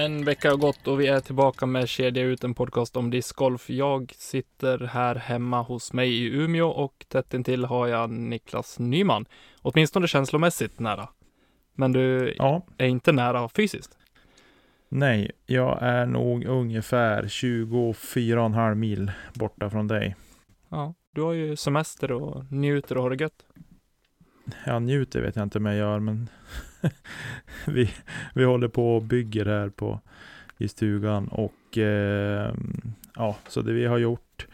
En vecka har gått och vi är tillbaka med Kedja ut, en podcast om discgolf. Jag sitter här hemma hos mig i Umeå och tätt intill har jag Niklas Nyman. Åtminstone känslomässigt nära. Men du Ja, är inte nära fysiskt. nej, jag är nog ungefär 24,5 mil borta från dig. Ja, du har ju semester och njuter och har det gött. Jag njuter vet jag inte om jag gör, men vi, vi håller på och bygger här på, i stugan och eh, ja, så det vi har gjort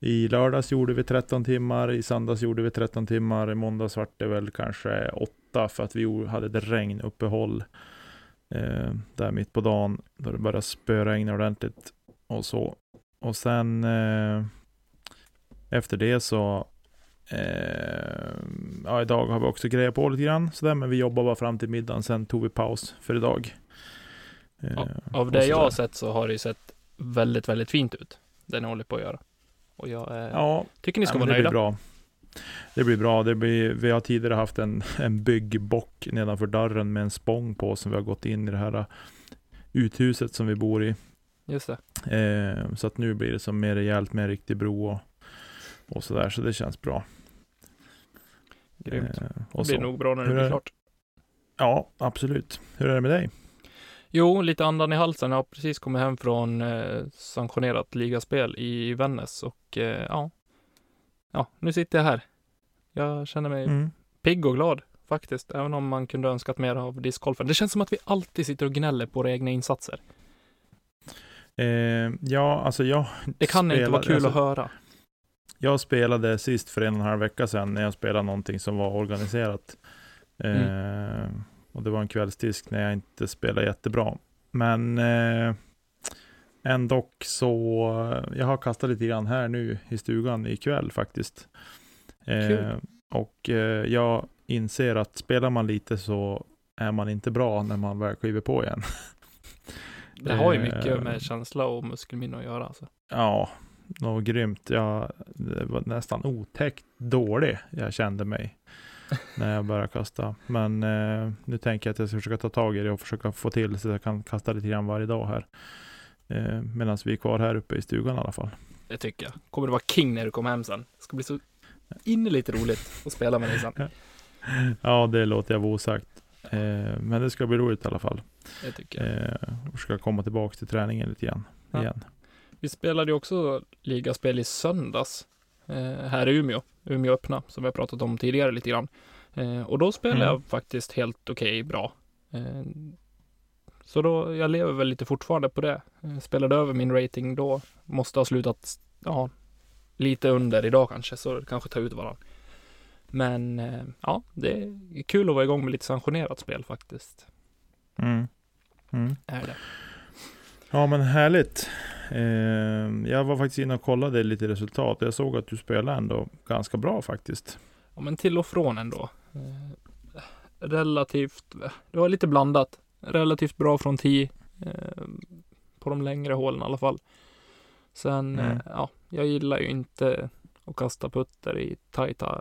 i lördags gjorde vi 13 timmar, i söndags gjorde vi 13 timmar, i måndags vart det väl kanske 8 för att vi hade ett regnuppehåll eh, där mitt på dagen då det började spöregna ordentligt och så. Och sen eh, efter det så Eh, ja, idag har vi också grejat på lite grann sådär, men vi jobbar bara fram till middagen. Sen tog vi paus för idag. Eh, Av det jag har sett så har det ju sett väldigt, väldigt fint ut. Det ni håller på att göra. Och jag eh, Ja, tycker ni ska men vara det nöjda. bra. Det blir bra. Det blir, vi har tidigare haft en, en byggbock nedanför dörren med en spång på som vi har gått in i det här uh, uthuset som vi bor i. Just det. Eh, så att nu blir det som mer rejält med en riktig bro och, och sådär. Så det känns bra. Grymt. Eh, det blir så. nog bra när det Hur blir är- klart. Ja, absolut. Hur är det med dig? Jo, lite andan i halsen. Jag har precis kommit hem från eh, sanktionerat ligaspel i Vännäs och eh, ja. Ja, nu sitter jag här. Jag känner mig Mm. pigg och glad faktiskt, även om man kunde önskat mer av discgolfen. Det känns som att vi alltid sitter och gnäller på våra egna insatser. Eh, ja, alltså jag Det kan inte vara spelade- kul alltså, att höra. Jag spelade sist för en och en halv vecka sedan när jag spelade någonting som var organiserat. Eh, och det var en kvällsdisk när jag inte spelade jättebra. Men eh, ändå så, jag har kastat lite grann här nu i stugan ikväll faktiskt. Eh, och eh, jag inser att spelar man lite så är man inte bra när man väl kliver på igen. Det har ju eh, mycket med känsla och muskelminne att göra. Alltså. Ja, något grymt. Jag, det var nästan otäckt dålig jag kände mig när jag började kasta. Men eh, nu tänker jag att jag ska försöka ta tag i det och försöka få till så att jag kan kasta lite grann varje dag här. Eh, Medan vi är kvar här uppe i stugan i alla fall. Det tycker jag. Kommer du vara king när du kommer hem sen. Det ska bli så innerligt roligt att spela med dig sen. Ja, det låter jag vara osagt. Eh, men det ska bli roligt i alla fall. Det tycker jag. Eh, och försöka komma tillbaka till träningen lite grann. Ja. Igen. Vi spelade ju också ligaspel i söndags eh, här i Umeå, Umeå öppna, som vi har pratat om tidigare lite grann. Eh, och då spelade Mm. jag faktiskt helt okej bra. Eh, så då, jag lever väl lite fortfarande på det. Eh, spelade över min rating då, måste ha slutat, ja, lite under idag kanske, så kanske tar ut varandra. Men eh, ja, det är kul att vara igång med lite sanktionerat spel faktiskt. Mm. Mm. Är det. Ja men härligt. Eh, jag var faktiskt inne och kollade lite resultat. Jag såg att du spelade ändå ganska bra faktiskt. Ja, men till och från ändå. Eh, relativt, det var lite blandat. Relativt bra från 10. Eh, på de längre hålen i alla fall. Sen, Mm. eh, ja, jag gillar ju inte att kasta putter i tajta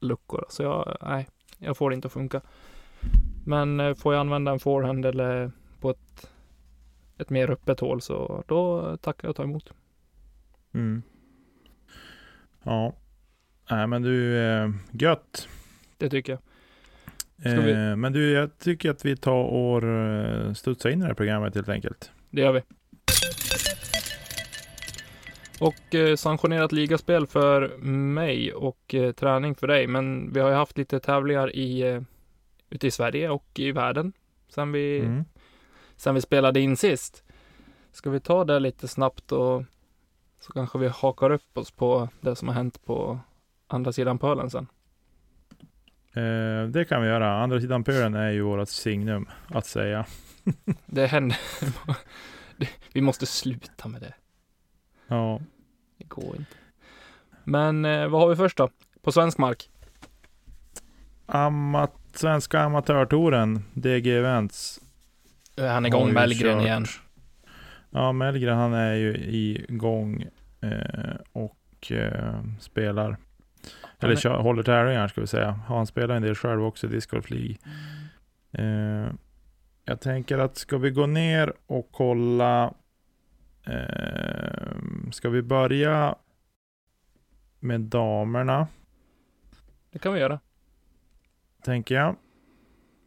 luckor. Så jag, nej, jag får det inte att funka. Men eh, får jag använda en forehand eller på ett, ett mer öppet hål så då tackar jag och tar emot. Mm. Ja. Nej men du, eh, gött. Det tycker jag. Eh, men du, jag tycker att vi tar och eh, studsar in i det här programmet helt enkelt. Det gör vi. Och eh, sanktionerat ligaspel för mig och eh, träning för dig. Men vi har ju haft lite tävlingar i, eh, ute i Sverige och i världen sen vi, Mm. Sen vi spelade in sist. Ska vi ta det lite snabbt och så kanske vi hakar upp oss på det som har hänt på andra sidan pölen sen. Eh, det kan vi göra. Andra sidan pölen är ju vårt signum att säga. Det händer. Vi måste sluta med det. Ja, Det går inte. Men eh, vad har vi först då? På svensk mark? Amat Svenska Amatörtouren, DG Events. Är han Har igång Mellgren kört. igen? Ja, Mellgren han är ju igång eh, och eh, spelar. Eller är- kör, håller tävlingar ska vi säga. Han spelar en del själv också, Disc Golf League. Eh, jag tänker att ska vi gå ner och kolla. Eh, ska vi börja med damerna, Det kan vi göra. tänker jag.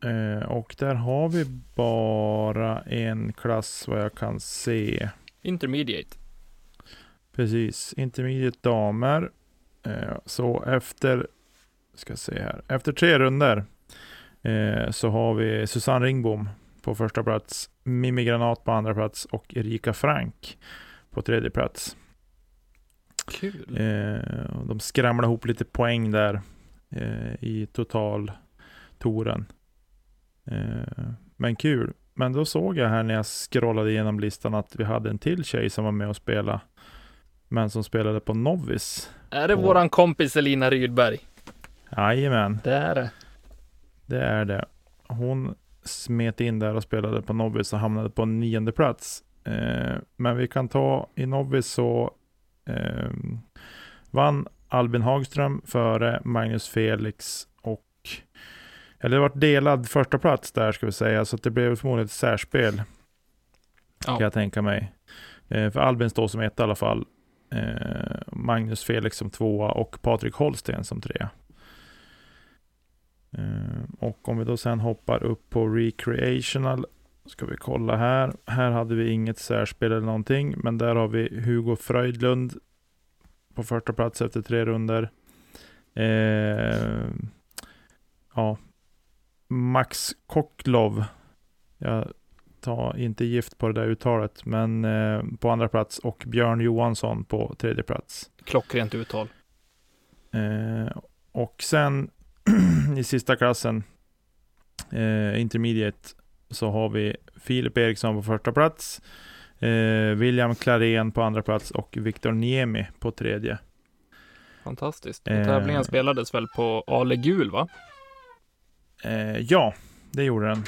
Eh, och där har vi bara en klass vad jag kan se. Intermediate. Precis, intermediate damer. Eh, så efter, ska se här, efter tre runder eh, så har vi Susanne Ringbom på första plats, Mimmi Granat på andra plats och Erika Frank på tredje plats. Kul. Eh, de skramlar ihop lite poäng där eh, i total touren. Eh, men kul. Men då såg jag här när jag scrollade igenom listan att vi hade en till tjej som var med och spelade. Men som spelade på Novice. Är det Åh. våran kompis Elina Rydberg? Jajamän, Det är det. det är det. Hon smet in där och spelade på Novice och hamnade på nionde plats. Eh, men vi kan ta i Novice så eh, vann Albin Hagström före Magnus Felix och eller det var delad första plats där ska vi säga, så det blev förmodligen ett särspel. Ja. Kan jag tänka mig. Eh, för Albin står som ett i alla fall. Eh, Magnus Felix som tvåa och Patrik Holsten som trea. Eh, och om vi då sen hoppar upp på Recreational ska vi kolla här. Här hade vi inget särspel eller någonting, men där har vi Hugo Fröjdlund på första plats efter tre runder. Eh, ja, Max Koklov. Jag tar inte gift på det där uttalet, men eh, på andra plats och Björn Johansson på tredje plats. Klockrent uttal. Eh, och sen i sista klassen, eh, intermediate, så har vi Filip Eriksson på första plats, eh, William Klarén på andra plats och Viktor Niemi på tredje. Fantastiskt. Eh. Tävlingen spelades väl på Ale Gul va? Eh, ja, det gjorde den.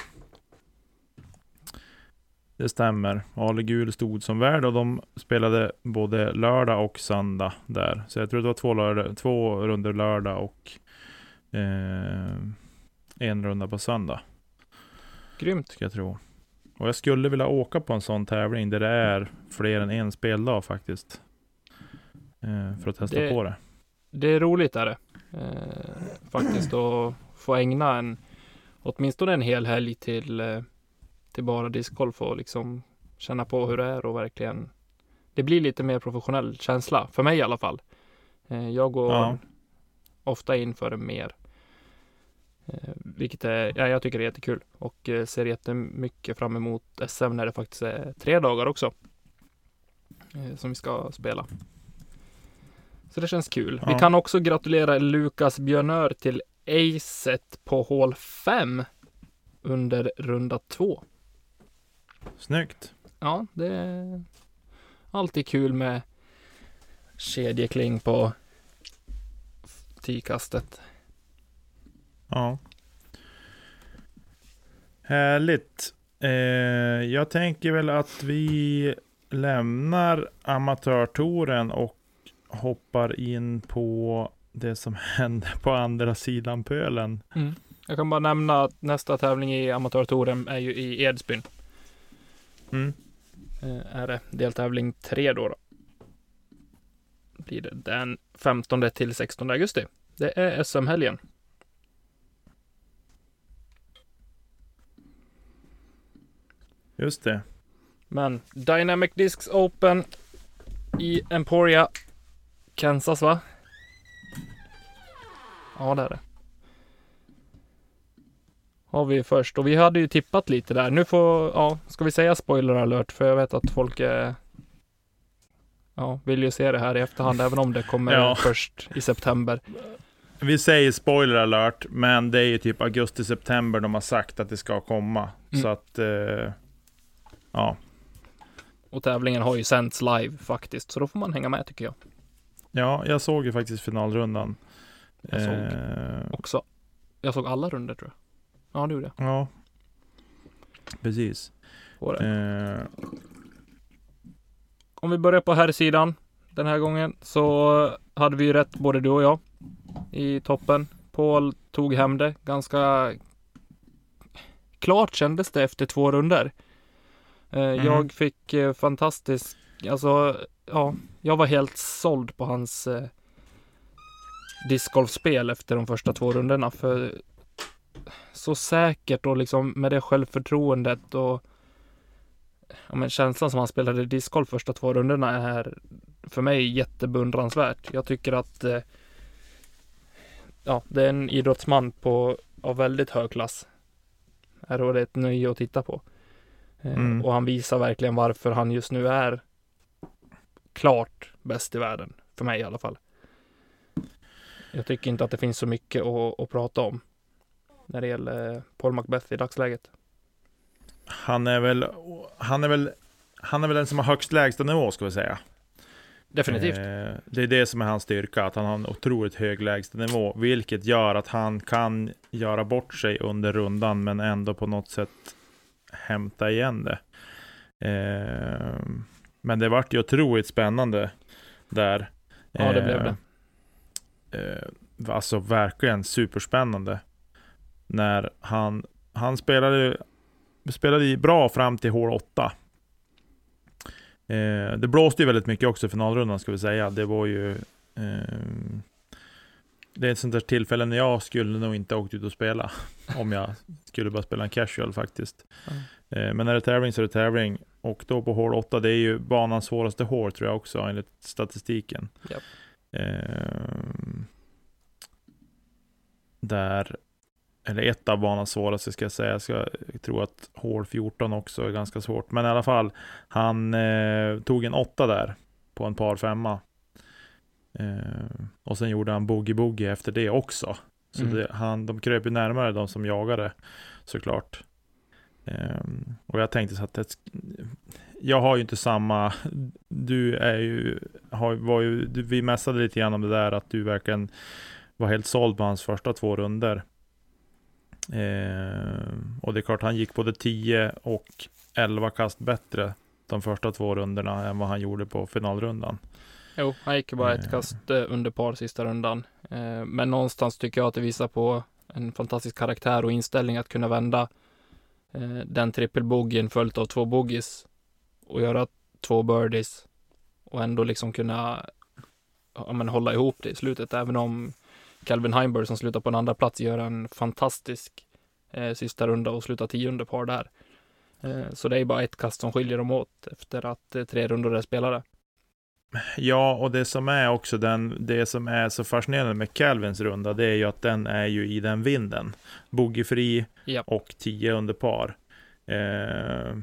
Det stämmer. Ale Gul stod som värd och de spelade både lördag och söndag där. Så jag tror det var två, lördag, två runder lördag och eh, en runda på söndag. Grymt. Ska jag tro. Och jag skulle vilja åka på en sån tävling där det är fler än en speldag faktiskt. Eh, för att testa Det- på det. Det är roligt är det. Eh, faktiskt att få ägna en åtminstone en hel helg till, eh, till bara discgolf och liksom känna på hur det är och verkligen det blir lite mer professionell känsla, för mig i alla fall. Eh, jag går Ja. ofta in för mer. Eh, vilket är, ja, jag tycker det är jättekul och ser jättemycket fram emot SM när det faktiskt är tre dagar också. Som vi ska spela. Så det känns kul. Vi Ja. kan också gratulera Lukas Björnör till acet på hål 5 under runda 2. Snyggt. Ja, det är alltid kul med kedjekling på tikastet. Ja. Härligt. Eh, jag tänker väl att vi lämnar amatörtouren och hoppar in på det som händer på andra sidan pölen. Jag kan bara nämna att nästa tävling i amatörtouren är ju i Edsbyn. Mm. Eh, är det deltävling 3 då, då. Blir det den 15 till 16 augusti. Det är SM-helgen. Just det. Men Dynamic Discs Open i Emporia, Kansas va? Ja, det är det. Har vi först och vi hade ju tippat lite där. Nu får, ja, ska vi säga spoiler alert för jag vet att folk är Ja, vill ju se det här i efterhand även om det kommer Ja. först i september. Vi säger spoiler alert, men det är ju typ augusti-september de har sagt att det ska komma. Mm. Så att, eh, ja. Och tävlingen har ju sänts live faktiskt, så då får man hänga med tycker jag Ja, jag såg ju faktiskt finalrundan. Jag såg. Eh, också. Jag såg alla runder tror jag. Ja, det gjorde jag. ja, precis. Eh, Om vi börjar på här sidan den här gången så hade vi rätt både du och jag i toppen. Paul tog hem det ganska klart kändes det efter två runder. Eh, Mm. Jag fick eh, fantastisk, alltså ja, jag var helt såld på hans discgolfspel efter de första två rundorna för så säkert och liksom med det självförtroendet och ja, men känslan som han spelade discgolf första två rundorna är för mig jättebeundransvärt. Jag tycker att eh, ja, det är en idrottsman på, av väldigt hög klass. Är och det ett nöje att titta på. Eh, Mm. Och han visar verkligen varför han just nu är klart bäst i världen. För mig i alla fall. Jag tycker inte att det finns så mycket att, att prata om när det gäller Paul Macbeth i dagsläget. han är väl, han är väl, han är väl den som har högst lägsta nivå ska vi säga. Definitivt. Eh, det är det som är hans styrka, att han har en otroligt hög lägstanivå, vilket gör att han kan göra bort sig under rundan, men ändå på något sätt hämta igen det. Eh, men det vart ju otroligt spännande där. Ja, det blev det. Eh, alltså verkligen superspännande. När han, han spelade, spelade bra fram till hål 8. Eh, det blåste ju väldigt mycket också i finalrundan ska vi säga. Det var ju... Eh, det är ett sånt där tillfälle när jag skulle nog inte åkt ut och spela. om jag skulle bara spela en casual faktiskt. Eh, men när det är tävling så är det tävling. Och då på hål 8, det är ju banans svåraste hål tror jag också enligt statistiken. Japp. Eh, där, eller ett av banans svåraste ska jag säga. Jag, ska, jag tror att hål 14 också är ganska svårt. Men i alla fall, han eh, tog en åtta där på en par femma. Eh, och sen gjorde han boogie-boogie efter det också. Så Mm. det, han, de kröp ju närmare de som jagade såklart. Ehm, och jag tänkte så att det, jag har ju inte samma, du är ju, har, var ju, du, vi mässade lite grann om det där att du verkligen var helt såld på hans första två runder. Ehm, och det är klart han gick både 10 och 11 kast bättre de första två rundorna än vad han gjorde på finalrundan. Jo, han gick ju bara ett Eh. kast eh, under par sista rundan. Men någonstans tycker jag att det visar på en fantastisk karaktär och inställning att kunna vända eh, den trippelbogen följt av två bogies och göra två birdies och ändå liksom kunna ja, men hålla ihop det i slutet. Även om Calvin Heimberg som slutar på en andra plats gör en fantastisk eh, sista runda och slutar tio under par där. Eh, så det är bara ett kast som skiljer dem åt efter att eh, tre rundor är spelade. Ja, och det som är också den, det som är så fascinerande med Calvins runda, det är ju att den är ju i den vinden. Boogiefri Japp. och 10 under par. Eh,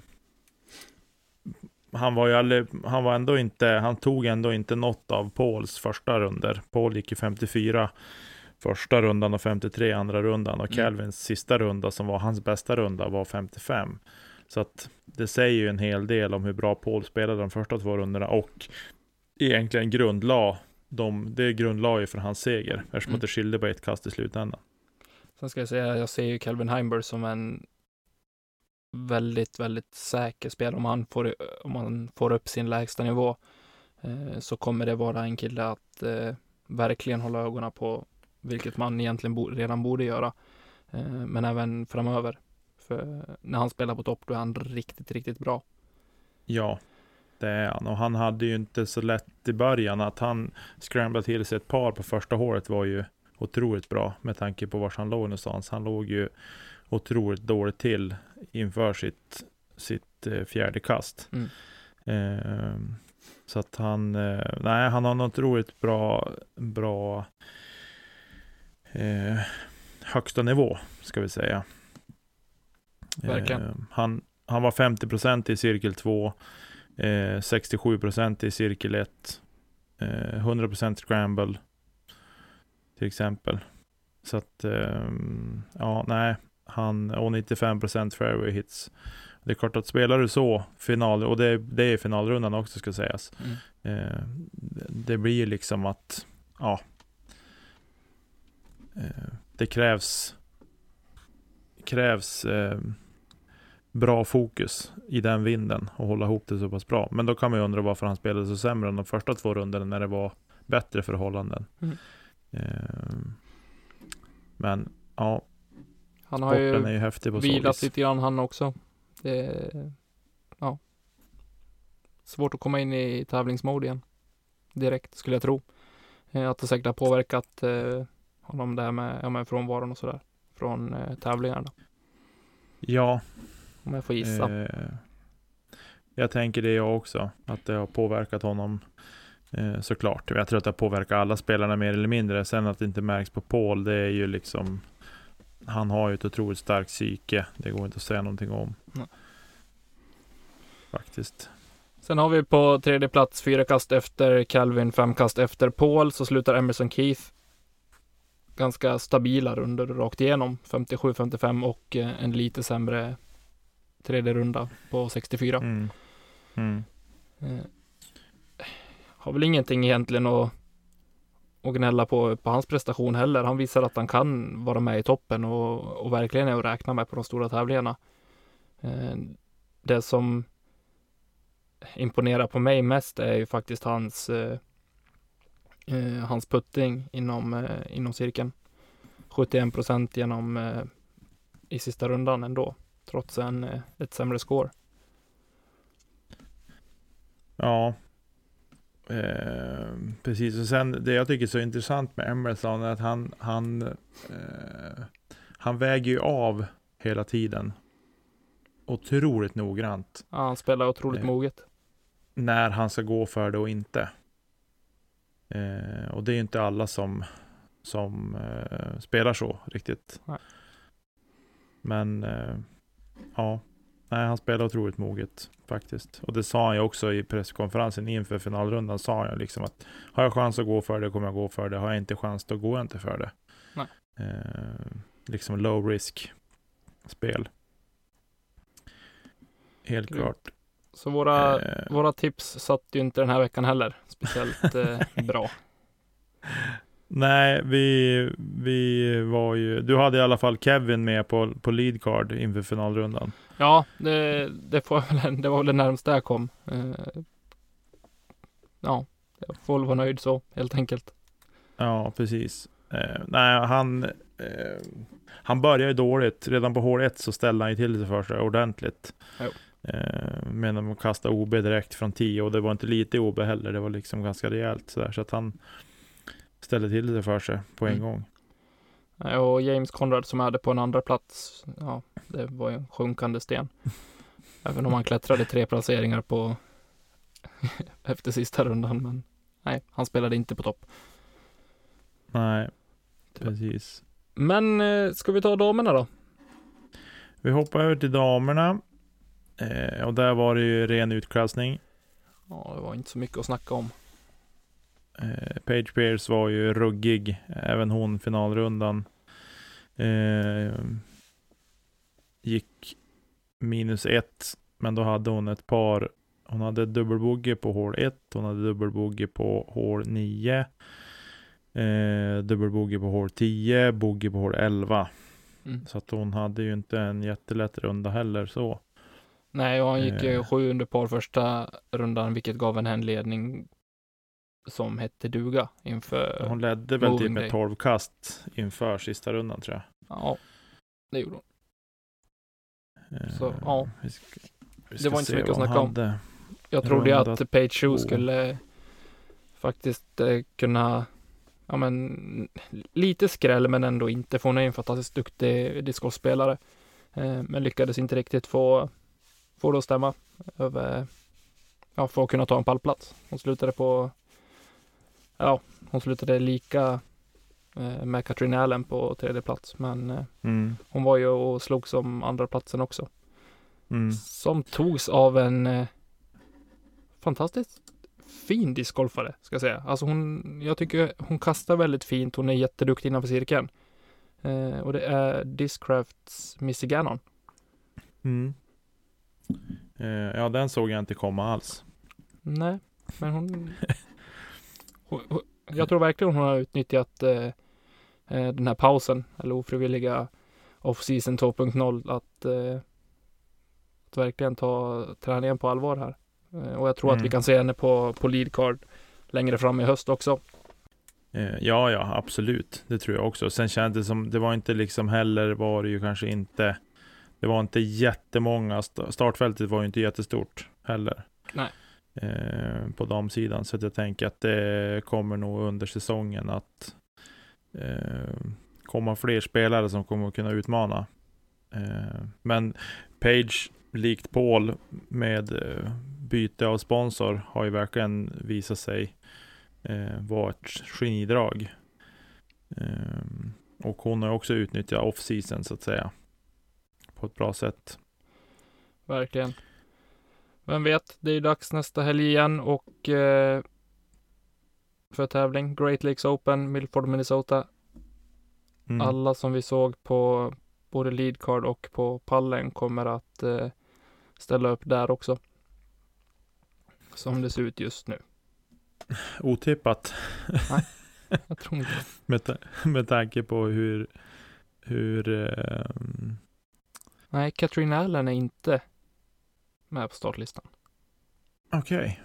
han var ju aldrig, han var ändå inte, han tog ändå inte något av Pauls första runder. Paul gick ju 54 första rundan och 53 andra rundan och Mm. Calvins sista runda som var hans bästa runda var 55. Så att det säger ju en hel del om hur bra Paul spelade de första två rundorna och egentligen grundla de, det grundla ju för hans seger eftersom Mm. det skilde på ett kast i slutändan. Sen ska jag säga, jag ser ju Calvin Heimberg som en väldigt, väldigt säker spelare. Om han får, om han får upp sin lägsta nivå eh, så kommer det vara en kille att eh, verkligen hålla ögonen på, vilket man egentligen bo, redan borde göra. Eh, men även framöver. För när han spelar på topp, då är han riktigt, riktigt bra. Ja, det är han. Och han hade ju inte så lätt i början. Att han scramblade till sig ett par på första hålet var ju otroligt bra med tanke på var han låg någonstans. Han låg ju otroligt dåligt till inför sitt, sitt eh, fjärde kast. Mm. Ehm, Så att han, eh, nej, han har en otroligt bra, bra eh, högsta nivå, ska vi säga. Verkligen. Eh, han, han var 50% i cirkel 2, eh, 67% i cirkel 1, eh, 100% scramble till exempel. Så att, eh, ja, nej, han, och 95% fairway hits. Det är klart att spelar du så, final, och det, det är finalrundan också ska sägas. Mm. Eh, det blir liksom att, ja, eh, det krävs, krävs eh, bra fokus i den vinden och hålla ihop det så pass bra. Men då kan man ju undra varför han spelade så sämre än de första två rundorna när det var bättre förhållanden. Mm. Eh, men ja, Han har ju sporten är ju häftig på så vilat vis. lite grann han också. Det ja. Svårt att komma in i tävlingsmode igen. Direkt skulle jag tro. Eh, Att det säkert har påverkat eh, honom det här med, ja, med frånvaron och sådär. Från eh, tävlingarna. Ja, Om jag får gissa. Eh, jag tänker det jag också, att det har påverkat honom eh, såklart. Jag tror att det har påverkat alla spelarna mer eller mindre. Sen att det inte märks på Paul, det är ju liksom han har ju ett otroligt starkt psyke. Det går inte att säga någonting om. Nej. Faktiskt. Sen har vi på tredje plats fyra kast efter Calvin, fem kast efter Paul så slutar Emerson Keith ganska stabila runder rakt igenom. 57-55 och eh, en lite sämre tredje runda på 64. Mm. Mm. Eh, har väl ingenting egentligen att, att gnälla på, på hans prestation heller. Han visar att han kan vara med i toppen och, och verkligen är att räkna med på de stora tävlingarna. Eh, det som imponerar på mig mest är ju faktiskt hans eh, hans putting inom, inom cirkeln. 71 procent genom i sista rundan ändå, trots en, eh, ett sämre score. Ja. Eh, precis, och sen det jag tycker är så intressant med Emerson är att han, han, eh, han väger ju av hela tiden. Otroligt noggrant. Ja, han spelar otroligt Eh, moget. när han ska gå för det och inte. Eh, och det är ju inte alla som, som eh, spelar så riktigt. Nej. Men eh, ja, nej, han spelar otroligt moget faktiskt. Och det sa han ju också i presskonferensen inför finalrundan. Sa han liksom att har jag chans att gå för det kommer jag gå för det. Har jag inte chans då går jag inte för det. Nej. Eh, liksom low risk spel. Helt Grymt. klart. Så våra, Eh, våra tips satt ju inte den här veckan heller speciellt eh, bra. Nej, vi, vi var ju, du hade i alla fall Kevin med på, på lead card inför finalrundan. Ja, det, det, väl, det var väl det närmsta jag kom. Eh, ja, jag får väl vara nöjd så helt enkelt. Ja, precis. Eh, nej, han, eh, han började ju dåligt. Redan på hål 1 så ställde han ju till det för sig ordentligt. Jo. Eh, men att kasta OB direkt från 10 och det var inte lite OB heller. Det var liksom ganska rejält sådär. Så att han ställde till det för sig på en Mm. gång. Och James Conrad som hade på en andra plats, ja, det var ju en sjunkande sten. Även om han klättrade tre placeringar på efter sista rundan, men nej, han spelade inte på topp. Nej, precis. Men eh, ska vi ta damerna då? Vi hoppar över till damerna. Eh, och där var det ju ren utklassning. Ja, det var inte så mycket att snacka om. Eh, Page Pierce var ju ruggig, även hon finalrundan. Eh, gick minus ett, men då hade hon ett par. Hon hade dubbelbogey på hål 1, hon hade dubbelbogey på hål 9. Eh, dubbelbogey på hål 10, bogey på hål 11. Mm. Så att hon hade ju inte en jättelätt runda heller så. Nej, och han gick Eh. sju under par första rundan, vilket gav en ledning som hette duga inför, Hon ledde väl typ med day. 12 kast inför sista rundan tror jag. ja, det gjorde hon. Eh, Så, ja. vi ska- vi Det ska var inte så mycket att snacka om. Jag trodde ju att Page Shoe två. skulle faktiskt eh, kunna, ja men lite skräll men ändå inte, för hon är en fantastiskt duktig discgolfspelare. Eh, men lyckades inte riktigt få, få det att stämma över, ja, för att kunna ta en pallplats. Hon slutade på, ja, hon slutade lika eh, med Katrin Allen på tredje plats, men eh, Mm. hon var ju och slog som andra platsen också. Mm. Som togs av en eh, fantastiskt fin discgolfare, ska jag säga. Alltså hon, jag tycker hon kastar väldigt fint. Hon är jätteduktig innanför cirkeln. Eh, och det är Discrafts Missy Gannon. Mm. Eh, ja, den såg jag inte komma alls. Nej, men hon, jag tror verkligen hon har utnyttjat eh, eh, den här pausen, eller ofrivilliga off-season 2.0, att, eh, att verkligen ta träningen på allvar här. Eh, och jag tror att vi Mm. kan se henne på, på lead card längre fram i höst också. Eh, ja, ja, absolut. Det tror jag också. Sen kändes det som, det var inte liksom heller, var det ju kanske inte, det var inte jättemånga, st- startfältet var ju inte jättestort heller. Nej. Eh, på damsidan, så att jag tänker att det kommer nog under säsongen att eh, komma fler spelare som kommer att kunna utmana. Eh, men Page, likt Paul, med eh, byte av sponsor, har ju verkligen visat sig eh, vara ett genidrag. Eh, och hon har också utnyttjat off-season så att säga. På ett bra sätt. Verkligen. Vem vet, det är ju dags nästa helg igen och eh, för tävling. Great Lakes Open, Milford, Minnesota. Mm. Alla som vi såg på både lead card och på pallen kommer att eh, ställa upp där också. Som det ser ut just nu. Otippat Jag tror inte med, ta- med tanke på hur, hur ehm, Nej, Katrin Allen är inte med på startlistan. Okej,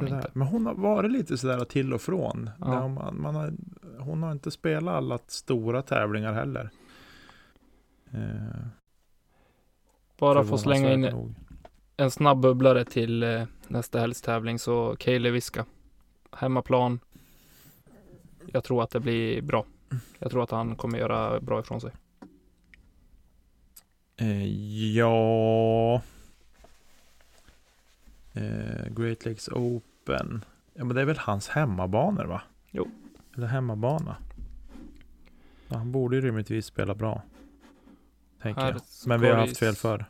inte. men hon har varit lite sådär till och från. Ja. Man, man har, hon har inte spelat alla stora tävlingar heller. Eh, Bara få slänga in nog. en snabb bubblare till eh, nästa helgs tävling så Kaeli Viska. Hemmaplan. Jag tror att det blir bra. Jag tror att han kommer göra bra ifrån sig. Eh, ja. Eh, Great Lakes Open. Ja, men det är väl hans hemmabanor va? Jo. Eller hemmabana. Ja, han borde ju rimligtvis spela bra. Tänker Här jag. Men vi har haft fel förr.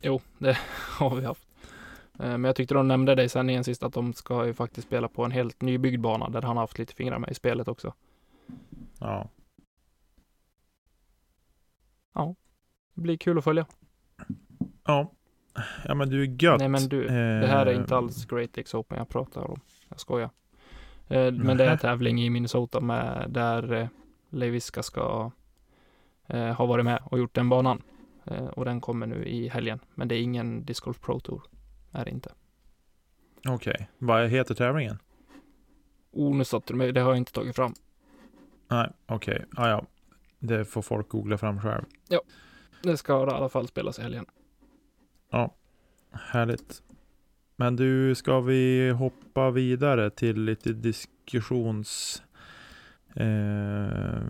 Jo, det har vi haft. Eh, Men jag tyckte de nämnde det i sändningen sist att de ska ju faktiskt spela på en helt nybyggd bana där han har haft lite fingrar med i spelet också. Ja. Det blir kul att följa. Ja. Ja men du är gött. Nej men du, det här är inte Eh, alls Great Lakes Open jag pratar om. Jag skojar. Eh, Men det är en tävling i Minnesota med där eh, Leiviska ska ha varit med och gjort den banan. Och den kommer nu i helgen. Men det är ingen Disc Golf Pro Tour. Är det inte. Okej. Vad heter tävlingen? Oh, nu satte du mig. Det har jag inte tagit fram. Nej, okej. Ja, ja. Det får folk googla fram själv. Det ska i alla fall spelas i helgen. Härligt. Men du, ska vi hoppa vidare till lite diskussions eh,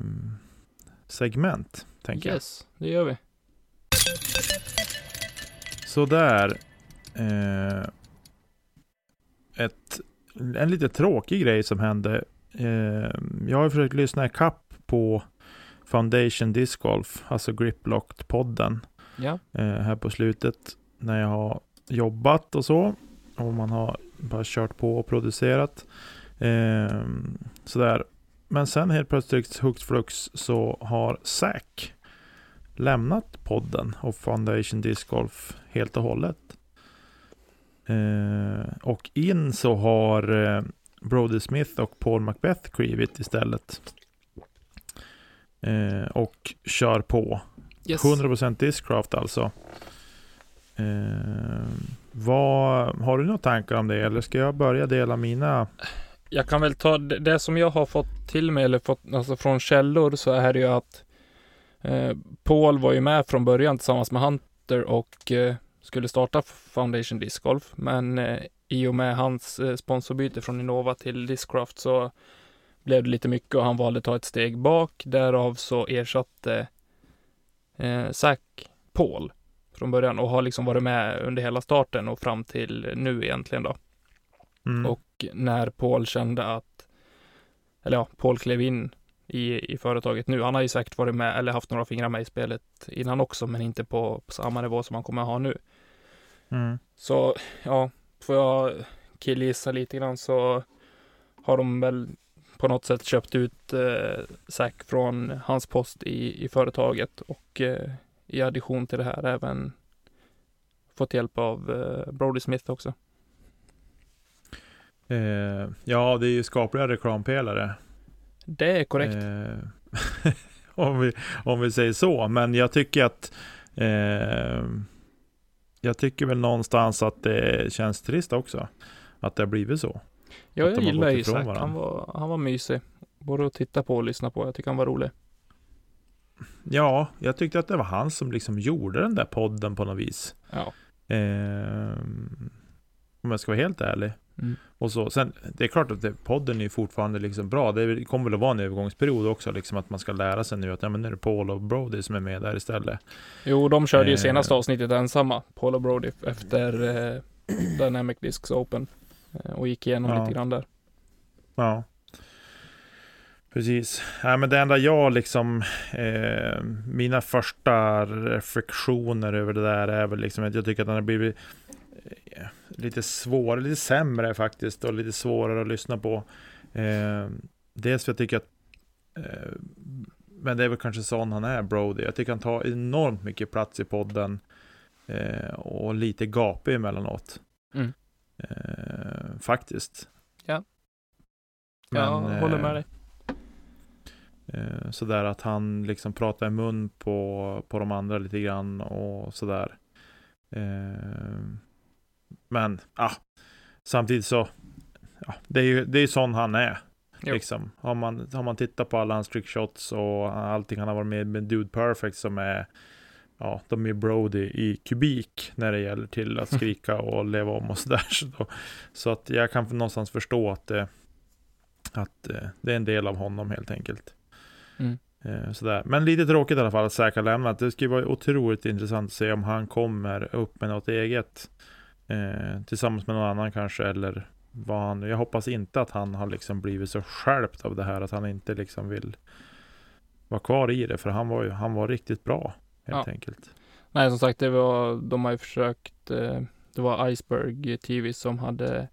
segment, tänker Yes, det gör vi. jag. Sådär. Eh, ett, en lite tråkig grej som hände. Eh, jag har försökt lyssna ikapp på Foundation Disc Golf, alltså Griplocked-podden Ja, eh, här på slutet när jag har jobbat och så. Och man har bara kört på och producerat. Eh, sådär. Men sen helt plötsligt hux flux så har Zack lämnat podden och Foundation Disc Golf helt och hållet. Eh, och in så har eh, Brody Smith och Paul Macbeth klivit istället. Eh, och kör på. yes. 100% Discraft alltså. Eh, vad, har du några tankar om det eller ska jag börja dela mina? Jag kan väl ta det, det som jag har fått till mig eller fått alltså från källor så är det ju att eh, Paul var ju med från början tillsammans med Hunter och eh, skulle starta Foundation Disc Golf. Men eh, i och med hans eh, sponsorbyte från Innova till Discraft så blev det lite mycket och han valde att ta ett steg bak. Därav så ersatte eh, Zac Paul från början och har liksom varit med under hela starten och fram till nu egentligen då. Mm. Och när Paul kände att, eller ja, Paul klev in i, i företaget nu. Han har ju säkert varit med eller haft några fingrar med i spelet innan också, men inte på, på samma nivå som han kommer ha nu. Mm. Så ja, får jag killgissa lite grann så har de väl på något sätt köpt ut eh, Zack från hans post i, i företaget och eh, i addition till det här även fått hjälp av eh, Brody Smith också. Eh, ja, det är ju skapliga reklampelare. Det är korrekt. Eh, om, vi, om vi säger så. Men jag tycker att eh, jag tycker väl någonstans att det känns trist också. Att det har blivit så. ja, jag gillar varandra. Han var, han var mysig. Både att titta på och lyssna på. Jag tycker han var rolig. Ja, jag tyckte att det var han som liksom gjorde den där podden på något vis. Ja. Eh, om jag ska vara helt ärlig. Mm. Och så, sen, det är klart att det, podden är fortfarande liksom bra. Det kommer väl att vara en övergångsperiod också, liksom att man ska lära sig nu att ja, men nu är det Paul och Brody som är med där istället. Jo, de körde ju Eh. senaste avsnittet ensamma, Paul och Brody, efter eh, Dynamic Discs Open. Eh, och gick igenom Ja. lite grann där. Ja. Precis. Ja, men det enda jag liksom, eh, mina första reflektioner över det där är väl liksom att jag tycker att den har blivit eh, lite svårare, lite sämre faktiskt och lite svårare att lyssna på. Eh, dels för jag tycker att, eh, men det är väl kanske sån han är, Brody. Jag tycker han tar enormt mycket plats i podden eh, och lite gapig emellanåt. Mm. Eh, faktiskt. Ja. Men, jag håller med dig. Eh, sådär att han liksom pratar i mun på, på de andra lite grann och sådär. Eh, men, ah, samtidigt så, ja, det är ju det är sån han är. Jo. Liksom. Har, man, har man tittat på alla hans trickshots och allting han har varit med med Dude Perfect som är Ja, de är Brody i kubik när det gäller till att skrika och leva om och sådär. Så, då- så att jag kan någonstans förstå att det, att eh, det är en del av honom helt enkelt. Mm. Eh, Sådär. Men lite tråkigt i alla fall att Zack har lämnat. Det skulle vara otroligt intressant att se om han kommer upp med något eget. Eh, tillsammans med någon annan kanske. Eller vad han, jag hoppas inte att han har liksom blivit så skärpt av det här. Att han inte liksom vill vara kvar i det. För han var ju han var riktigt bra. Helt Ja. enkelt. Nej, som sagt, det var, de har ju försökt, eh, det var Iceberg TV som hade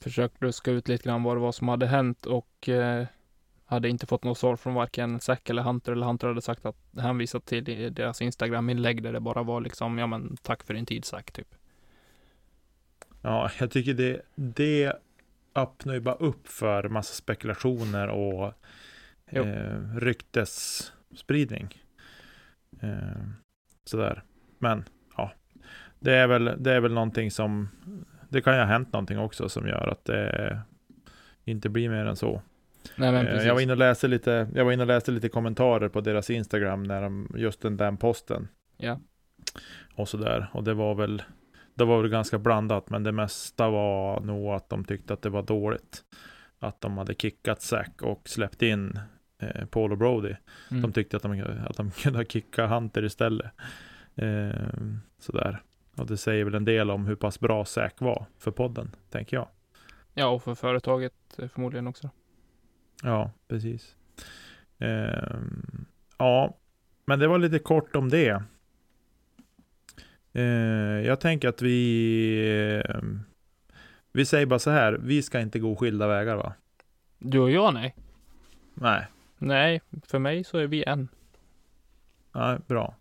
försökt luska ut lite grann vad det var som hade hänt och eh, hade inte fått något svar från varken Zack eller Hunter eller Hunter hade sagt att hänvisat till deras Instagram-inlägg där det bara var liksom, ja men tack för din tid Zack typ. Ja, jag tycker det, det öppnar ju bara upp för massa spekulationer och Jo. eh, ryktesspridning. Eh, sådär. Men ja, det är, väl, det är väl någonting som, det kan ju ha hänt någonting också som gör att det inte blir mer än så. Nej Eh, jag var inne och läste lite, jag var inne och läste lite kommentarer på deras Instagram när de, just den där posten Ja. och sådär. Och det var väl det var väl ganska blandat, men det mesta var nog att de tyckte att det var dåligt. Att de hade kickat Zack och släppt in eh, Paul och Brody. Mm. De tyckte att de, att de kunde kicka Hunter istället. Eh, sådär. Och det säger väl en del om hur pass bra Zack var för podden, tänker jag. Ja, och för företaget eh, förmodligen också. Ja, precis. Ehm, ja, men det var lite kort om det. Ehm, jag tänker att vi... ehm, vi säger bara så här, vi ska inte gå skilda vägar va? Du och jag nej. Nej, Nej, för mig så är vi en. nej bra.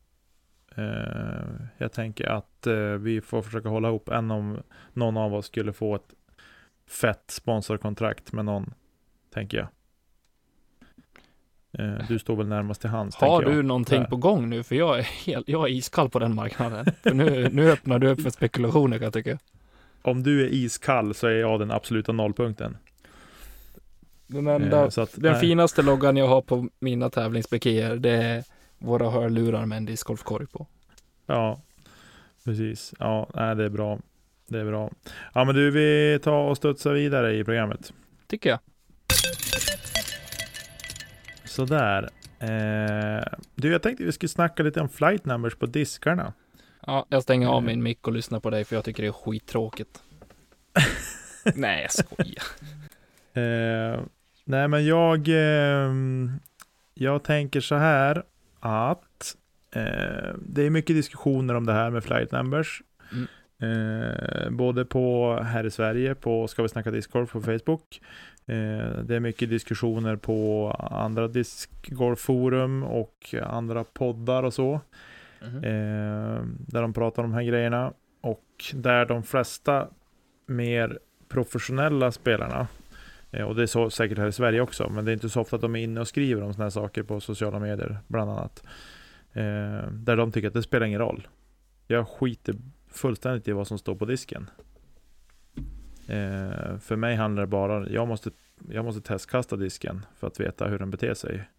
Ehm, jag tänker att eh, vi får försöka hålla ihop, än om någon av oss skulle få ett fett sponsorkontrakt med någon, tänker jag. Ehm, du står väl närmast till hands, Har tänker jag. du någonting Där. på gång nu? För jag är, helt, jag är iskall på den marknaden. För nu, nu öppnar du upp för spekulationer kan jag tycka. om du är iskall så är jag den absoluta nollpunkten. Den, enda, Eh, att, den nej. finaste loggan jag har på mina tävlingsbekéer, det är våra hörlurar med en discgolfkorg på. Ja, precis. Ja, nej, det är bra. Det är bra. Ja, men du, vi tar och studsar vidare i programmet. Tycker jag. Sådär. Eh, du, jag tänkte vi skulle snacka lite om flight numbers på diskarna. Ja, jag stänger av Mm. min mick och lyssnar på dig för jag tycker det är skittråkigt. Nej, jag skojar. Eh, nej, men jag, eh, jag tänker så här att eh, det är mycket diskussioner om det här med flight numbers. Mm. Eh, både på här i Sverige, på Ska vi snacka discgolf på Facebook. Eh, det är mycket diskussioner på andra discgolfforum och andra poddar och så. Mhm. Eh, där de pratar om de här grejerna. Och där de flesta mer professionella spelarna, eh, och det är så säkert här i Sverige också, men det är inte så ofta att de är inne och skriver om sådana här saker på sociala medier, bland annat. Där de tycker att det spelar ingen roll. Jag skiter fullständigt i vad som står på disken. Eh, för mig handlar det bara, jag måste, jag måste testkasta disken för att veta hur den beter sig.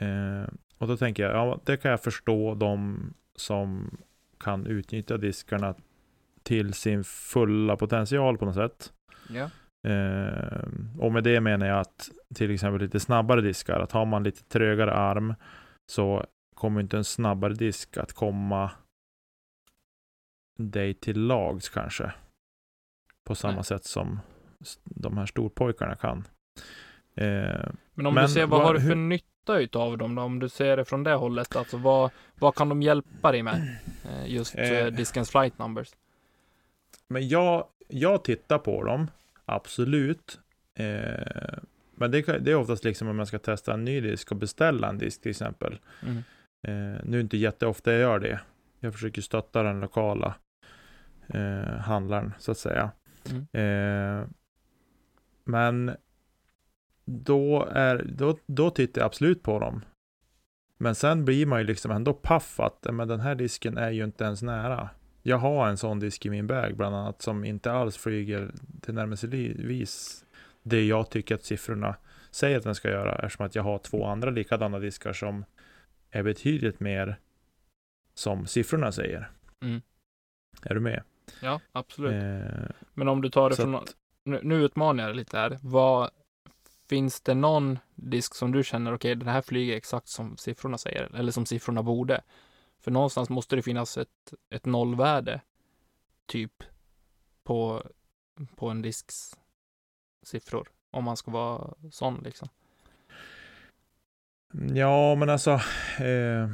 Eh, och då tänker jag, ja det kan jag förstå de som kan utnyttja diskarna till sin fulla potential på något sätt. Ja. Eh, och med det menar jag att till exempel lite snabbare diskar, att har man lite trögare arm så kommer inte en snabbare disk att komma dig till lags kanske. På samma Nej. sätt som de här storpojkarna kan. Eh, Men om Men du ser, vad vad- har du för hur- nytta utav dem då? Om du ser det från det hållet, alltså vad, vad kan de hjälpa dig med? Eh, Just Eh. eh, diskens flight numbers. Men jag, jag tittar på dem, absolut. Eh, men det, det är oftast liksom om man ska testa en ny disk och beställa en disk till exempel. Mm. Eh, nu är det inte jätteofta jag gör det. Jag försöker stötta den lokala eh, handlaren så att säga. Mm. Eh, men då, är, då, då tittar jag absolut på dem. Men sen blir man ju liksom ändå paff att men den här disken är ju inte ens nära. Jag har en sån disk i min bag bland annat som inte alls flyger till närmelsevis det jag tycker att siffrorna säger att den ska göra eftersom att jag har två andra likadana diskar som är betydligt mer som siffrorna säger. Mm. Är du med? Ja, absolut. Eh, Men om du tar det från, att- nu, nu utmanar jag lite här. Vad, finns det någon disk som du känner, okej, den här flyger exakt som siffrorna säger, eller som siffrorna borde? För någonstans måste det finnas ett, ett nollvärde, typ, på, på en disks siffror, om man ska vara sån liksom. Ja, men alltså. Eh,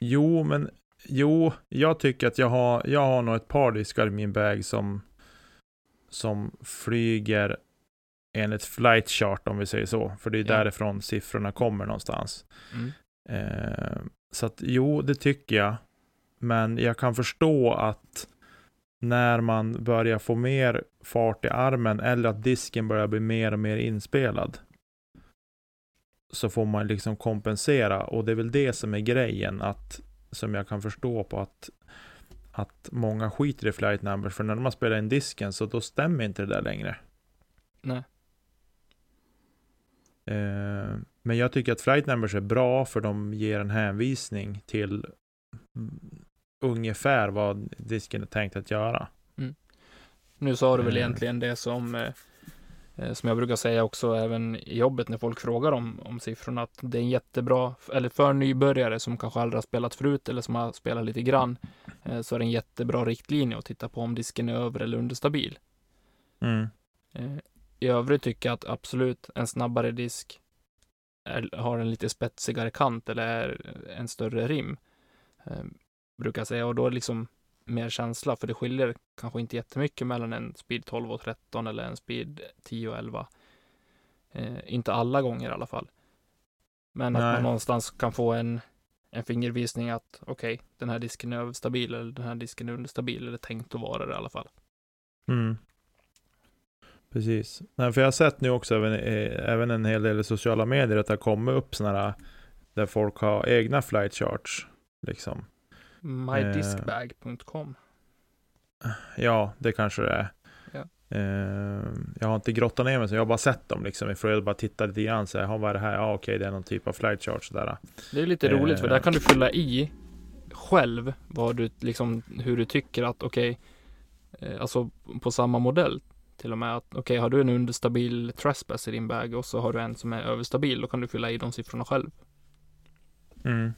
jo, men jo, jag tycker att jag har, jag har nog ett par diskar i min bag som, som flyger enligt flight chart om vi säger så. För det är Ja. därifrån siffrorna kommer någonstans. Mm. Eh, så att jo, det tycker jag. Men jag kan förstå att när man börjar få mer fart i armen eller att disken börjar bli mer och mer inspelad. Så får man liksom kompensera och det är väl det som är grejen att som jag kan förstå på att att många skiter i flight numbers för när man spelar in disken så då stämmer inte det där längre. Nej. Eh, men jag tycker att flight numbers är bra för de ger en hänvisning till mm, ungefär vad disken är tänkt att göra. Nu sa du väl Eh. egentligen det som, eh, som jag brukar säga också även i jobbet när folk frågar om, om siffrorna, att det är en jättebra, eller för nybörjare som kanske aldrig har spelat förut eller som har spelat lite grann, eh, så är det en jättebra riktlinje att titta på om disken är över eller understabil. Mm. Eh, I övrigt tycker jag att absolut en snabbare disk är, har en lite spetsigare kant eller är en större rim. Eh, brukar jag säga och då liksom mer känsla för det skiljer kanske inte jättemycket mellan en speed 12 och 13 eller en speed 10 och 11. Eh, inte alla gånger i alla fall. Men att Nej. man någonstans kan få en, en fingervisning att okej, den här disken är överstabil eller den här disken är understabil eller tänkt att vara det i alla fall. Mm. Precis. Nej, för jag har sett nu också även, även en hel del i sociala medier att det har kommit upp sådana där folk har egna flight charts. Liksom. Mydiskbag.com Ja, det kanske det är. Ja. Eh, jag har inte grottat ner mig så jag har bara sett dem liksom. För jag bara tittat lite grann så här, "Jaha, vad är det här? Ja, okej, det är någon typ av flight chart sådär. Det är lite roligt för Eh. där kan du fylla i själv vad du liksom hur du tycker att okej, eh, alltså på samma modell till och med att okej, har du en understabil trespass i din bag och så har du en som är överstabil, då kan du fylla i de siffrorna själv. Mm.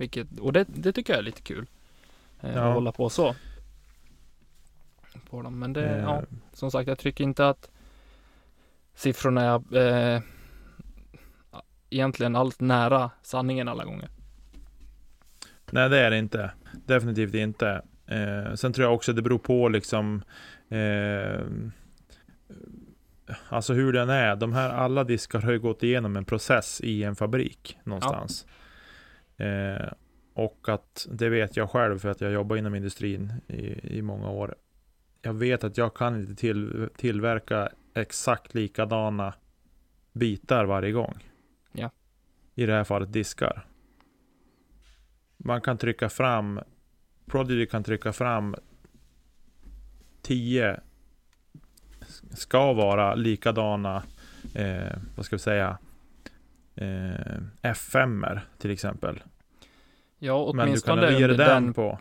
Vilket, och det, det tycker jag är lite kul. Eh, Ja. Att hålla på så. på dem. Men det, Eh, ja, som sagt, jag tycker inte att siffrorna är eh, egentligen allt nära sanningen alla gånger. Nej, det är det inte. Definitivt inte. Eh, sen tror jag också det beror på liksom eh, Alltså hur den är. De här alla diskar har ju gått igenom en process i en fabrik någonstans. Eh, och att det vet jag själv för att jag jobbar inom industrin i, i många år. Jag vet att jag kan inte till, tillverka exakt likadana bitar varje gång. Ja. I det här fallet diskar. Man kan trycka fram Prodigy kan trycka fram 10 ska vara likadana eh, vad ska vi säga eh, F5 till exempel. Ja, Men du kan åtminstone under den den, på.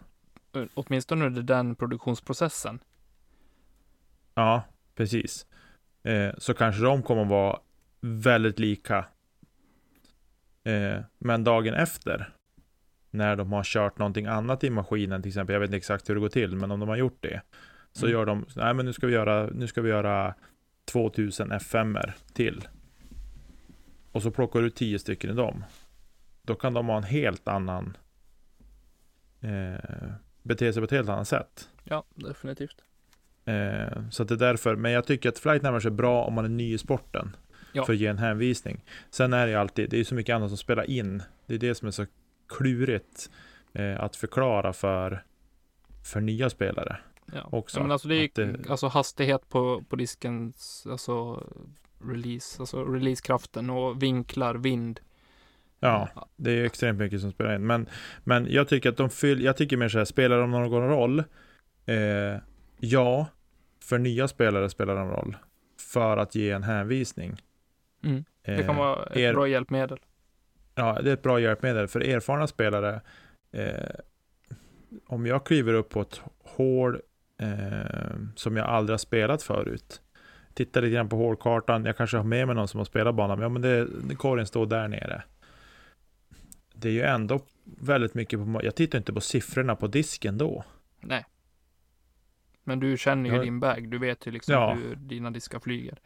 åtminstone under den produktionsprocessen. Ja, precis. Eh, så kanske de kommer att vara väldigt lika. Eh, men dagen efter, när de har kört någonting annat i maskinen, till exempel, jag vet inte exakt hur det går till, men om de har gjort det, så Mm. gör de, nej men nu ska vi göra, nu ska vi göra 2000 F5 till. Och så plockar du 10 stycken i dem. Då kan de ha en helt annan, eh, bete sig på ett helt annat sätt. Ja, definitivt. Eh, så det är därför, men jag tycker att flight numbers är bra om man är ny i sporten. Ja. För att ge en hänvisning. Sen är det ju alltid, det är ju så mycket annat som spelar in. Det är det som är så klurigt eh, att förklara för, för nya spelare. Ja. Också, Ja, men alltså det är det- alltså hastighet på, på diskens, alltså release, alltså releasekraften och vinklar, vind. Ja, det är ju extremt mycket som spelar in. Men, men jag tycker att de fyller, jag tycker mer så här, spelar de någon roll? Eh, ja, för nya spelare spelar de roll. För att ge en hänvisning. Mm. Det kan Eh, vara ett er- bra hjälpmedel. Ja, det är ett bra hjälpmedel för erfarna spelare. Eh, om jag kliver upp på ett hål eh, som jag aldrig har spelat förut. Tittar lite grann på hålkartan. Jag kanske har med mig någon som har spelat banan. Men ja, men det, korgen står där nere. Det är ju ändå väldigt mycket på... Jag tittar inte på siffrorna på disken då. Nej. Men du känner ju Ja. din bag. Du vet ju liksom Ja. hur dina diskar flyger.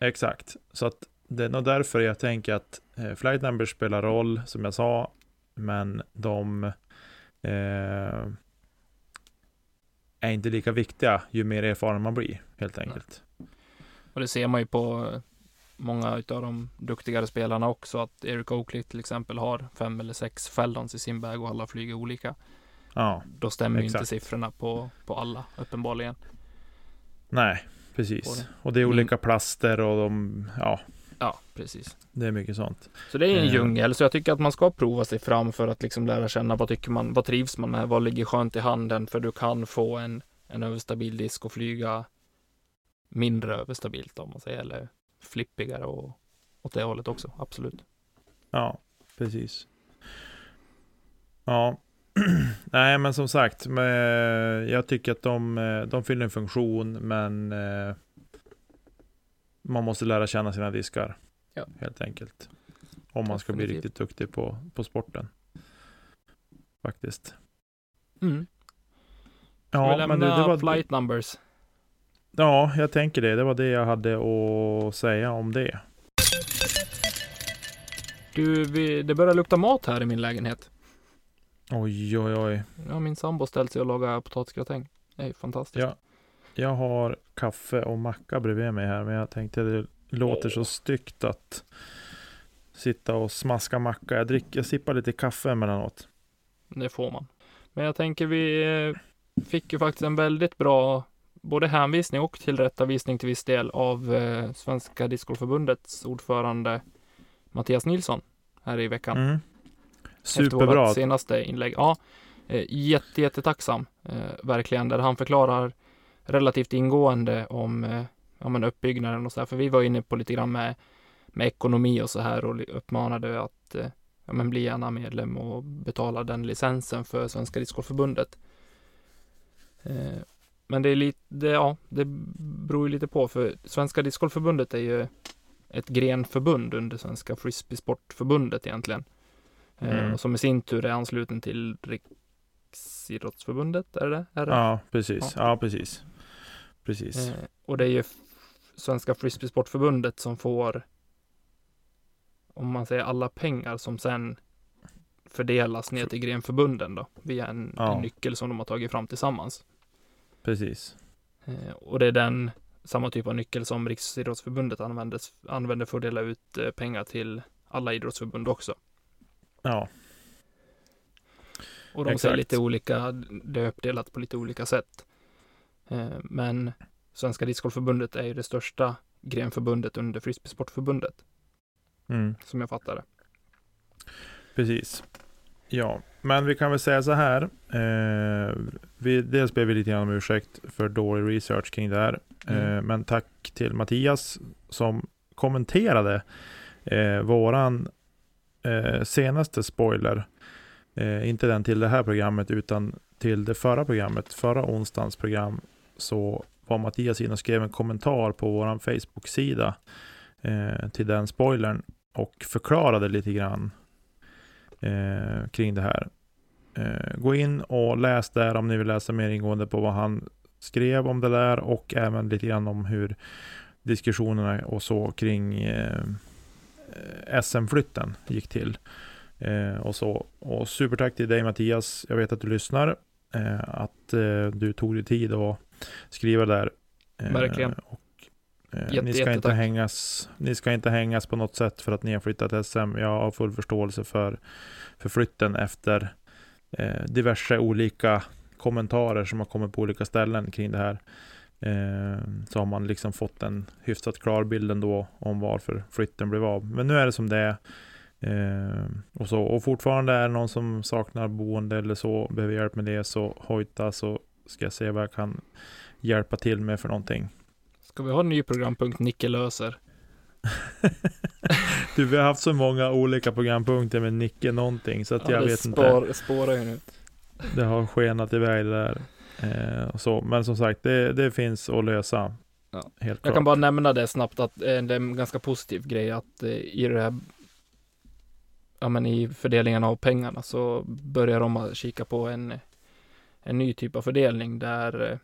Exakt. Så att det är nog därför jag tänker att eh, flight numbers spelar roll, som jag sa. Men de eh, är inte lika viktiga ju mer erfaren man blir, helt enkelt. Och det ser man ju på många utav de duktigare spelarna också. Att Eric Oakley till exempel har fem eller sex Feldons i sin bag och alla flyger olika. Ja, Då stämmer ju inte Exakt. siffrorna på, på alla uppenbarligen. nej, precis. Och det är Min- olika plaster och de, ja, Ja, precis. det är mycket sånt. Så det är en Eh. djungel, så jag tycker att man ska prova sig fram för att liksom lära känna vad tycker man, vad trivs man med, vad ligger skönt i handen, för du kan få en, en överstabil disk och flyga mindre överstabilt om man säger, eller flippigare och åt det hållet också, absolut. Ja, precis. Ja, nej men som sagt, jag tycker att de, eh, de fyller en funktion, men eh, man måste lära känna sina diskar. Ja. Helt enkelt. Om man ska bli Definitivt. riktigt duktig på, på sporten. Faktiskt. Mm. Ska vi Ja, lämna men det, det var, flight numbers? Ja, jag tänker det. Det var det jag hade att säga om det. Du, vi, det börjar lukta mat här i min lägenhet. Oj, oj, oj. Ja, min sambo ställt sig och lagar potatisgratäng. Det är fantastiskt. Ja. Jag har kaffe och macka bredvid mig här, men jag tänkte det låter så styggt att sitta och smaska macka. Jag, dricker, jag sippar lite kaffe emellanåt. Det får man. Men jag tänker vi eh, fick ju faktiskt en väldigt bra både hänvisning och tillrättavisning till viss del av eh, Svenska Discgolfförbundets ordförande Mattias Nilsson här i veckan. Mm. Efter Superbra. vårt senaste inlägg. Ja, eh, jätte, jättetacksam. Eh, verkligen. Där han förklarar relativt ingående om eh, ja, men uppbyggnaden och så här. För vi var inne på lite grann med, med ekonomi och så här och uppmanade att eh, ja, men bli gärna medlem och betala den licensen för Svenska Discgolfförbundet. Eh, men det är lite, det, ja, det beror ju lite på för Svenska Discgolfförbundet är ju ett grenförbund under Svenska Frisbeesportförbundet egentligen. Eh, Mm. och som i sin tur är ansluten till Riksidrottsförbundet, är det? Är det? Ja, precis. Ja. precis. precis. Eh, och det är ju Svenska Frisbeesportförbundet som får, om man säger alla pengar som sen fördelas ner till grenförbunden då, via en, Ja. en nyckel som de har tagit fram tillsammans. Precis. Eh, och det är den, samma typ av nyckel som Riksidrottsförbundet använder, använder för att dela ut eh, pengar till alla idrottsförbund också. Ja, Och de ser Exakt. lite olika, det är uppdelat på lite olika sätt. Eh, Men Svenska Discgolfförbundet är ju det största grenförbundet under Frisbeesportförbundet, mm, som jag fattar det. precis. Ja, men vi kan väl säga så här. Eh, vi, dels ber vi lite grann om ursäkt för dålig research kring det här. Mm. Eh, men tack till Mattias som kommenterade eh, våran eh, senaste spoiler. Eh, inte den till det här programmet utan till det förra programmet, förra onsdagens program. Så var Mattias inne och skrev en kommentar på våran Facebook-sida eh, till den spoilern och förklarade lite grann eh, kring det här. Eh, gå in och läs där om ni vill läsa mer ingående på vad han skrev om det där och även lite grann om hur diskussionerna och så kring eh, SM-flytten gick till. Eh, och så. Och supertack till dig Mattias. Jag vet att du lyssnar. Eh, att eh, du tog dig tid att skriva där. Verkligen. Och, Jätte, ni, ska inte hängas, ni ska inte hängas på något sätt för att ni har flyttat SM. Jag har full förståelse för, för flytten efter eh, diverse olika kommentarer som har kommit på olika ställen kring det här. Eh, så har man liksom fått en hyfsat klar bild ändå om varför flytten blev av. Men nu är det som det är. Eh, och, så, och fortfarande är det någon som saknar boende eller så, behöver hjälp med det, så hojta så ska jag se vad jag kan hjälpa till med för någonting. Ska vi ha en ny programpunkt Nicke löser? Du, vi har haft så många olika programpunkter med Nicke någonting, så att jag det vet spår, inte. spårar ju nu. Det har skenat iväg det där. Eh, och så. Men som sagt, det, det finns att lösa. Ja. Helt Jag klart. kan bara nämna det snabbt att eh, det är en ganska positiv grej att eh, i det här ja, men i fördelningen av pengarna så börjar de att kika på en, en ny typ av fördelning där eh,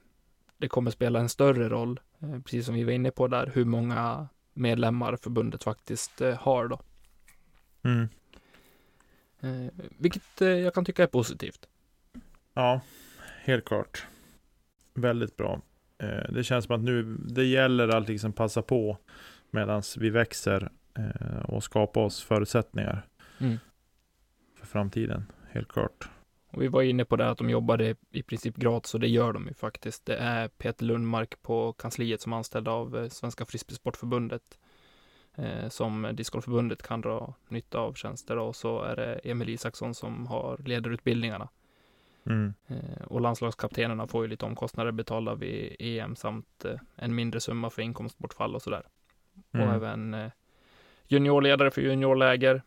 det kommer spela en större roll, precis som vi var inne på där, hur många medlemmar förbundet faktiskt eh, har då. Mm. Eh, vilket eh, jag kan tycka är positivt. Ja, helt klart. Väldigt bra. Eh, det känns som att nu, det gäller att liksom passa på medan vi växer eh, och skapa oss förutsättningar Mm. för framtiden. Helt klart. Och vi var inne på det att de jobbade i princip gratis och det gör de ju faktiskt. Det är Peter Lundmark på kansliet som är anställd av eh, Svenska Frisbeesportförbundet eh, som Discgolfförbundet kan dra nytta av tjänster och så är det Emil Isaksson som har ledarutbildningarna. Mm. Eh, och landslagskaptenerna får ju lite omkostnader betalda vid EM samt eh, en mindre summa för inkomstbortfall och sådär. Mm. Och även juniorledare för juniorläger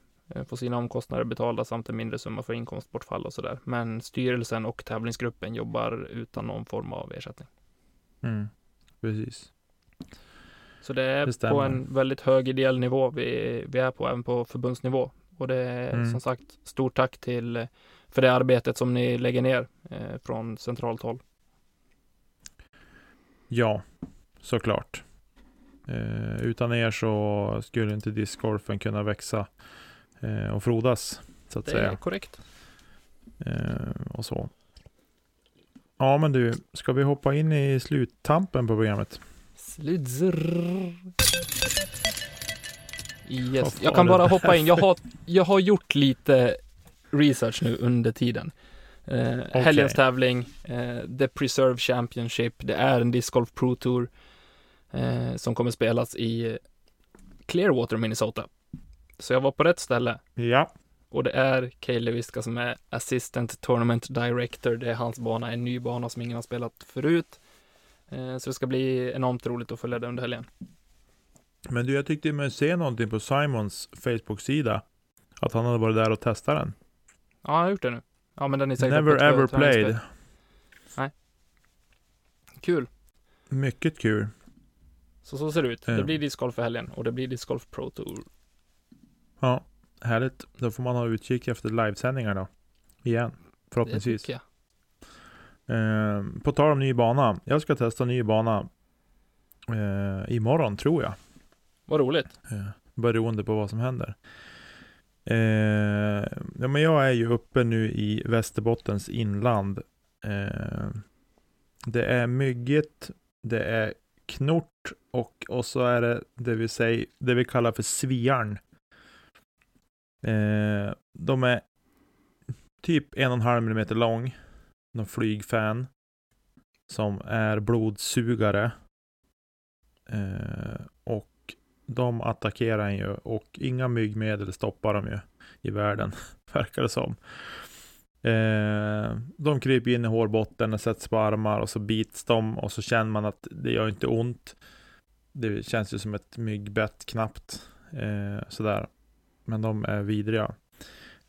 får sina omkostnader betalda samt en mindre summa för inkomstbortfall och sådär. Men styrelsen och tävlingsgruppen jobbar utan någon form av ersättning. Mm. Precis. Så det är Det på en väldigt hög ideell nivå vi, vi är på, även på förbundsnivå. Och det är Mm. som sagt stort tack till eh, för det arbetet som ni lägger ner eh, från centralt håll. Ja, såklart. Eh, utan er så skulle inte discgolfen kunna växa eh, och frodas, så att Det säga. är korrekt. Eh, och så. Ja, men du, ska vi hoppa in i sluttampen på programmet? Slutzrr. Vad Yes. Jag kan bara det hoppa in. Jag har, jag har gjort lite research nu under tiden. Eh, Helgens tävling, eh, The Preserve Championship, det är en Disc Golf Pro Tour eh, som kommer spelas i Clearwater, Minnesota. Så jag var på rätt ställe Ja, och det är Kaeli Viska som är Assistant Tournament Director. Det är hans bana, en ny bana som ingen har spelat förut. Eh, så det ska bli enormt roligt att följa det under helgen. men du, jag tyckte mig se någonting på Simons Facebook-sida. Att han hade varit där och testat den. Ja, jag har gjort det nu. Ja, men den är säkert Never ever played. Kul. Mycket kul. Så så ser det ut. Det blir discgolf för helgen och det blir discgolf pro tour. Ja, härligt. Då får man ha utkik efter livesändningar då. Igen, förhoppningsvis. Det tycker jag. Eh, på tal om ny bana. Jag ska testa ny bana eh, imorgon tror jag. Vad roligt. Eh, beroende på vad som händer. Eh, ja, men jag är ju uppe nu i Västerbottens inland. Eh, det är myggigt, det är knort och, och så är det det vi, säger, det vi kallar för sviarn. Eh, de är typ en och en halv millimeter lång. Någon flygfän. Som är blodsugare. Eh, och de attackerar en ju och inga myggmedel stoppar de ju i världen, verkar det som. Eh, de kryper in i hårbotten och sätts på armar och så bits de och så känner man att det gör inte ont. Det känns ju som ett myggbett knappt. Eh, sådär. Men de är vidriga.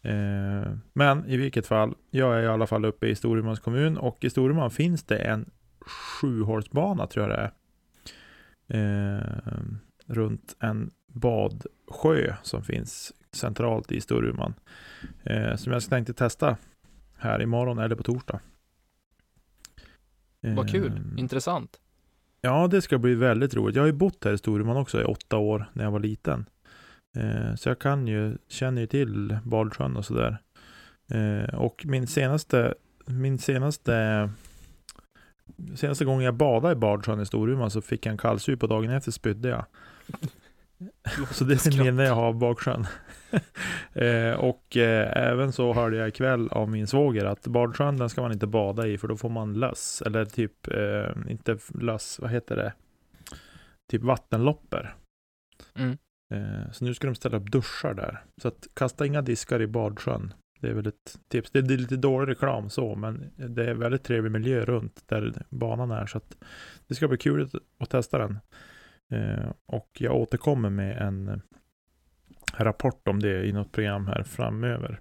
Eh, men i vilket fall, jag är i alla fall uppe i Storumans kommun och i Storuman finns det en sjuhålsbana tror jag det är. Eh, runt en badsjö som finns centralt i Storuman. Eh, som jag tänkte testa här imorgon eller på torsdag. Vad kul, Eh, intressant. Ja, det ska bli väldigt roligt. Jag har ju bott här i Storuman också i åtta år när jag var liten. Eh, så jag kan ju, känner ju till Badsjön och sådär. Eh, och min senaste, min senaste, senaste gången jag badade i Badsjön i Storuman så fick jag en kallsup och dagen efter spydde jag. Så det är det minne jag har av Badsjön. eh, och eh, även så hörde jag ikväll av min svåger att Badsjön den ska man inte bada i för då får man löss. Eller typ, eh, inte löss, vad heter det? Typ vattenloppor. Mm. Eh, så nu ska de ställa upp duschar där. Så att kasta inga diskar i Badsjön. Det är väl ett tips. Det är lite dålig reklam så, men det är väldigt trevlig miljö runt där banan är. Så att det ska bli kul att, testa den. Eh, och jag återkommer med en rapport om det i något program här framöver.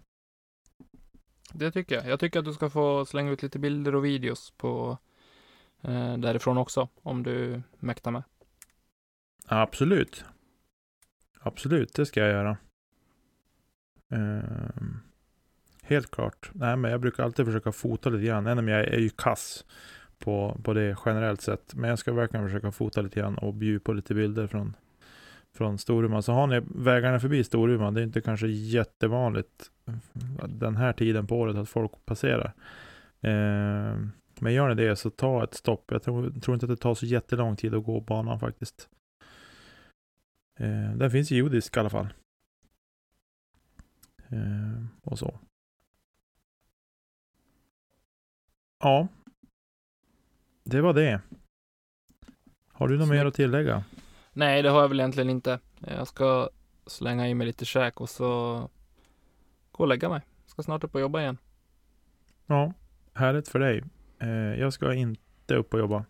Det tycker jag. Jag tycker att du ska få slänga ut lite bilder och videos på eh, därifrån också, om du mäktar med. Absolut. Absolut, det ska jag göra. Ehm, helt klart. Nej, men jag brukar alltid försöka fota lite grann, även om jag är ju kass på, på det generellt sett. Men jag ska verkligen försöka fota lite grann och bjuda på lite bilder från, från Storuman. Så har ni vägarna förbi Storuman, det är inte kanske jättevanligt den här tiden på året att folk passerar. Ehm, men gör ni det så ta ett stopp. Jag tror, tror inte att det tar så jättelång tid att gå banan faktiskt. Eh, den finns i judisk i alla fall. Eh, och så. Ja. Det var det. Har du något mer Snyggt. att tillägga? Nej, det har jag väl egentligen inte. Jag ska slänga i mig lite käk och så gå och lägga mig. Ska snart upp och jobba igen. Ja, härligt för dig. Eh, jag ska inte upp och jobba.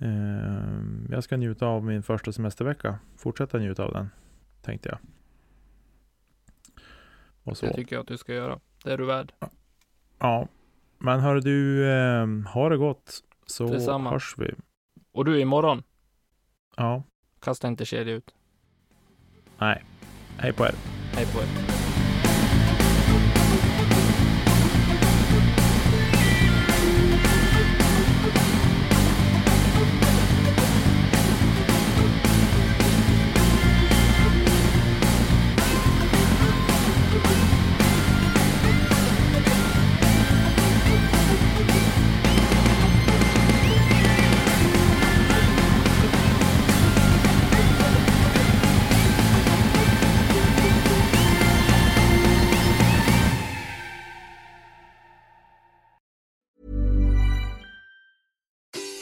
Eh, jag ska njuta av min första semestervecka. Fortsätta njuta av den, tänkte jag. Och så. Det tycker jag att du ska göra. Det är du värd. Ja, men hör du, eh, ha det gott så Detsamma. hörs vi. Och du, imorgon, Ja, kasta inte kedja ut. nej. Hej på er. Hej på er.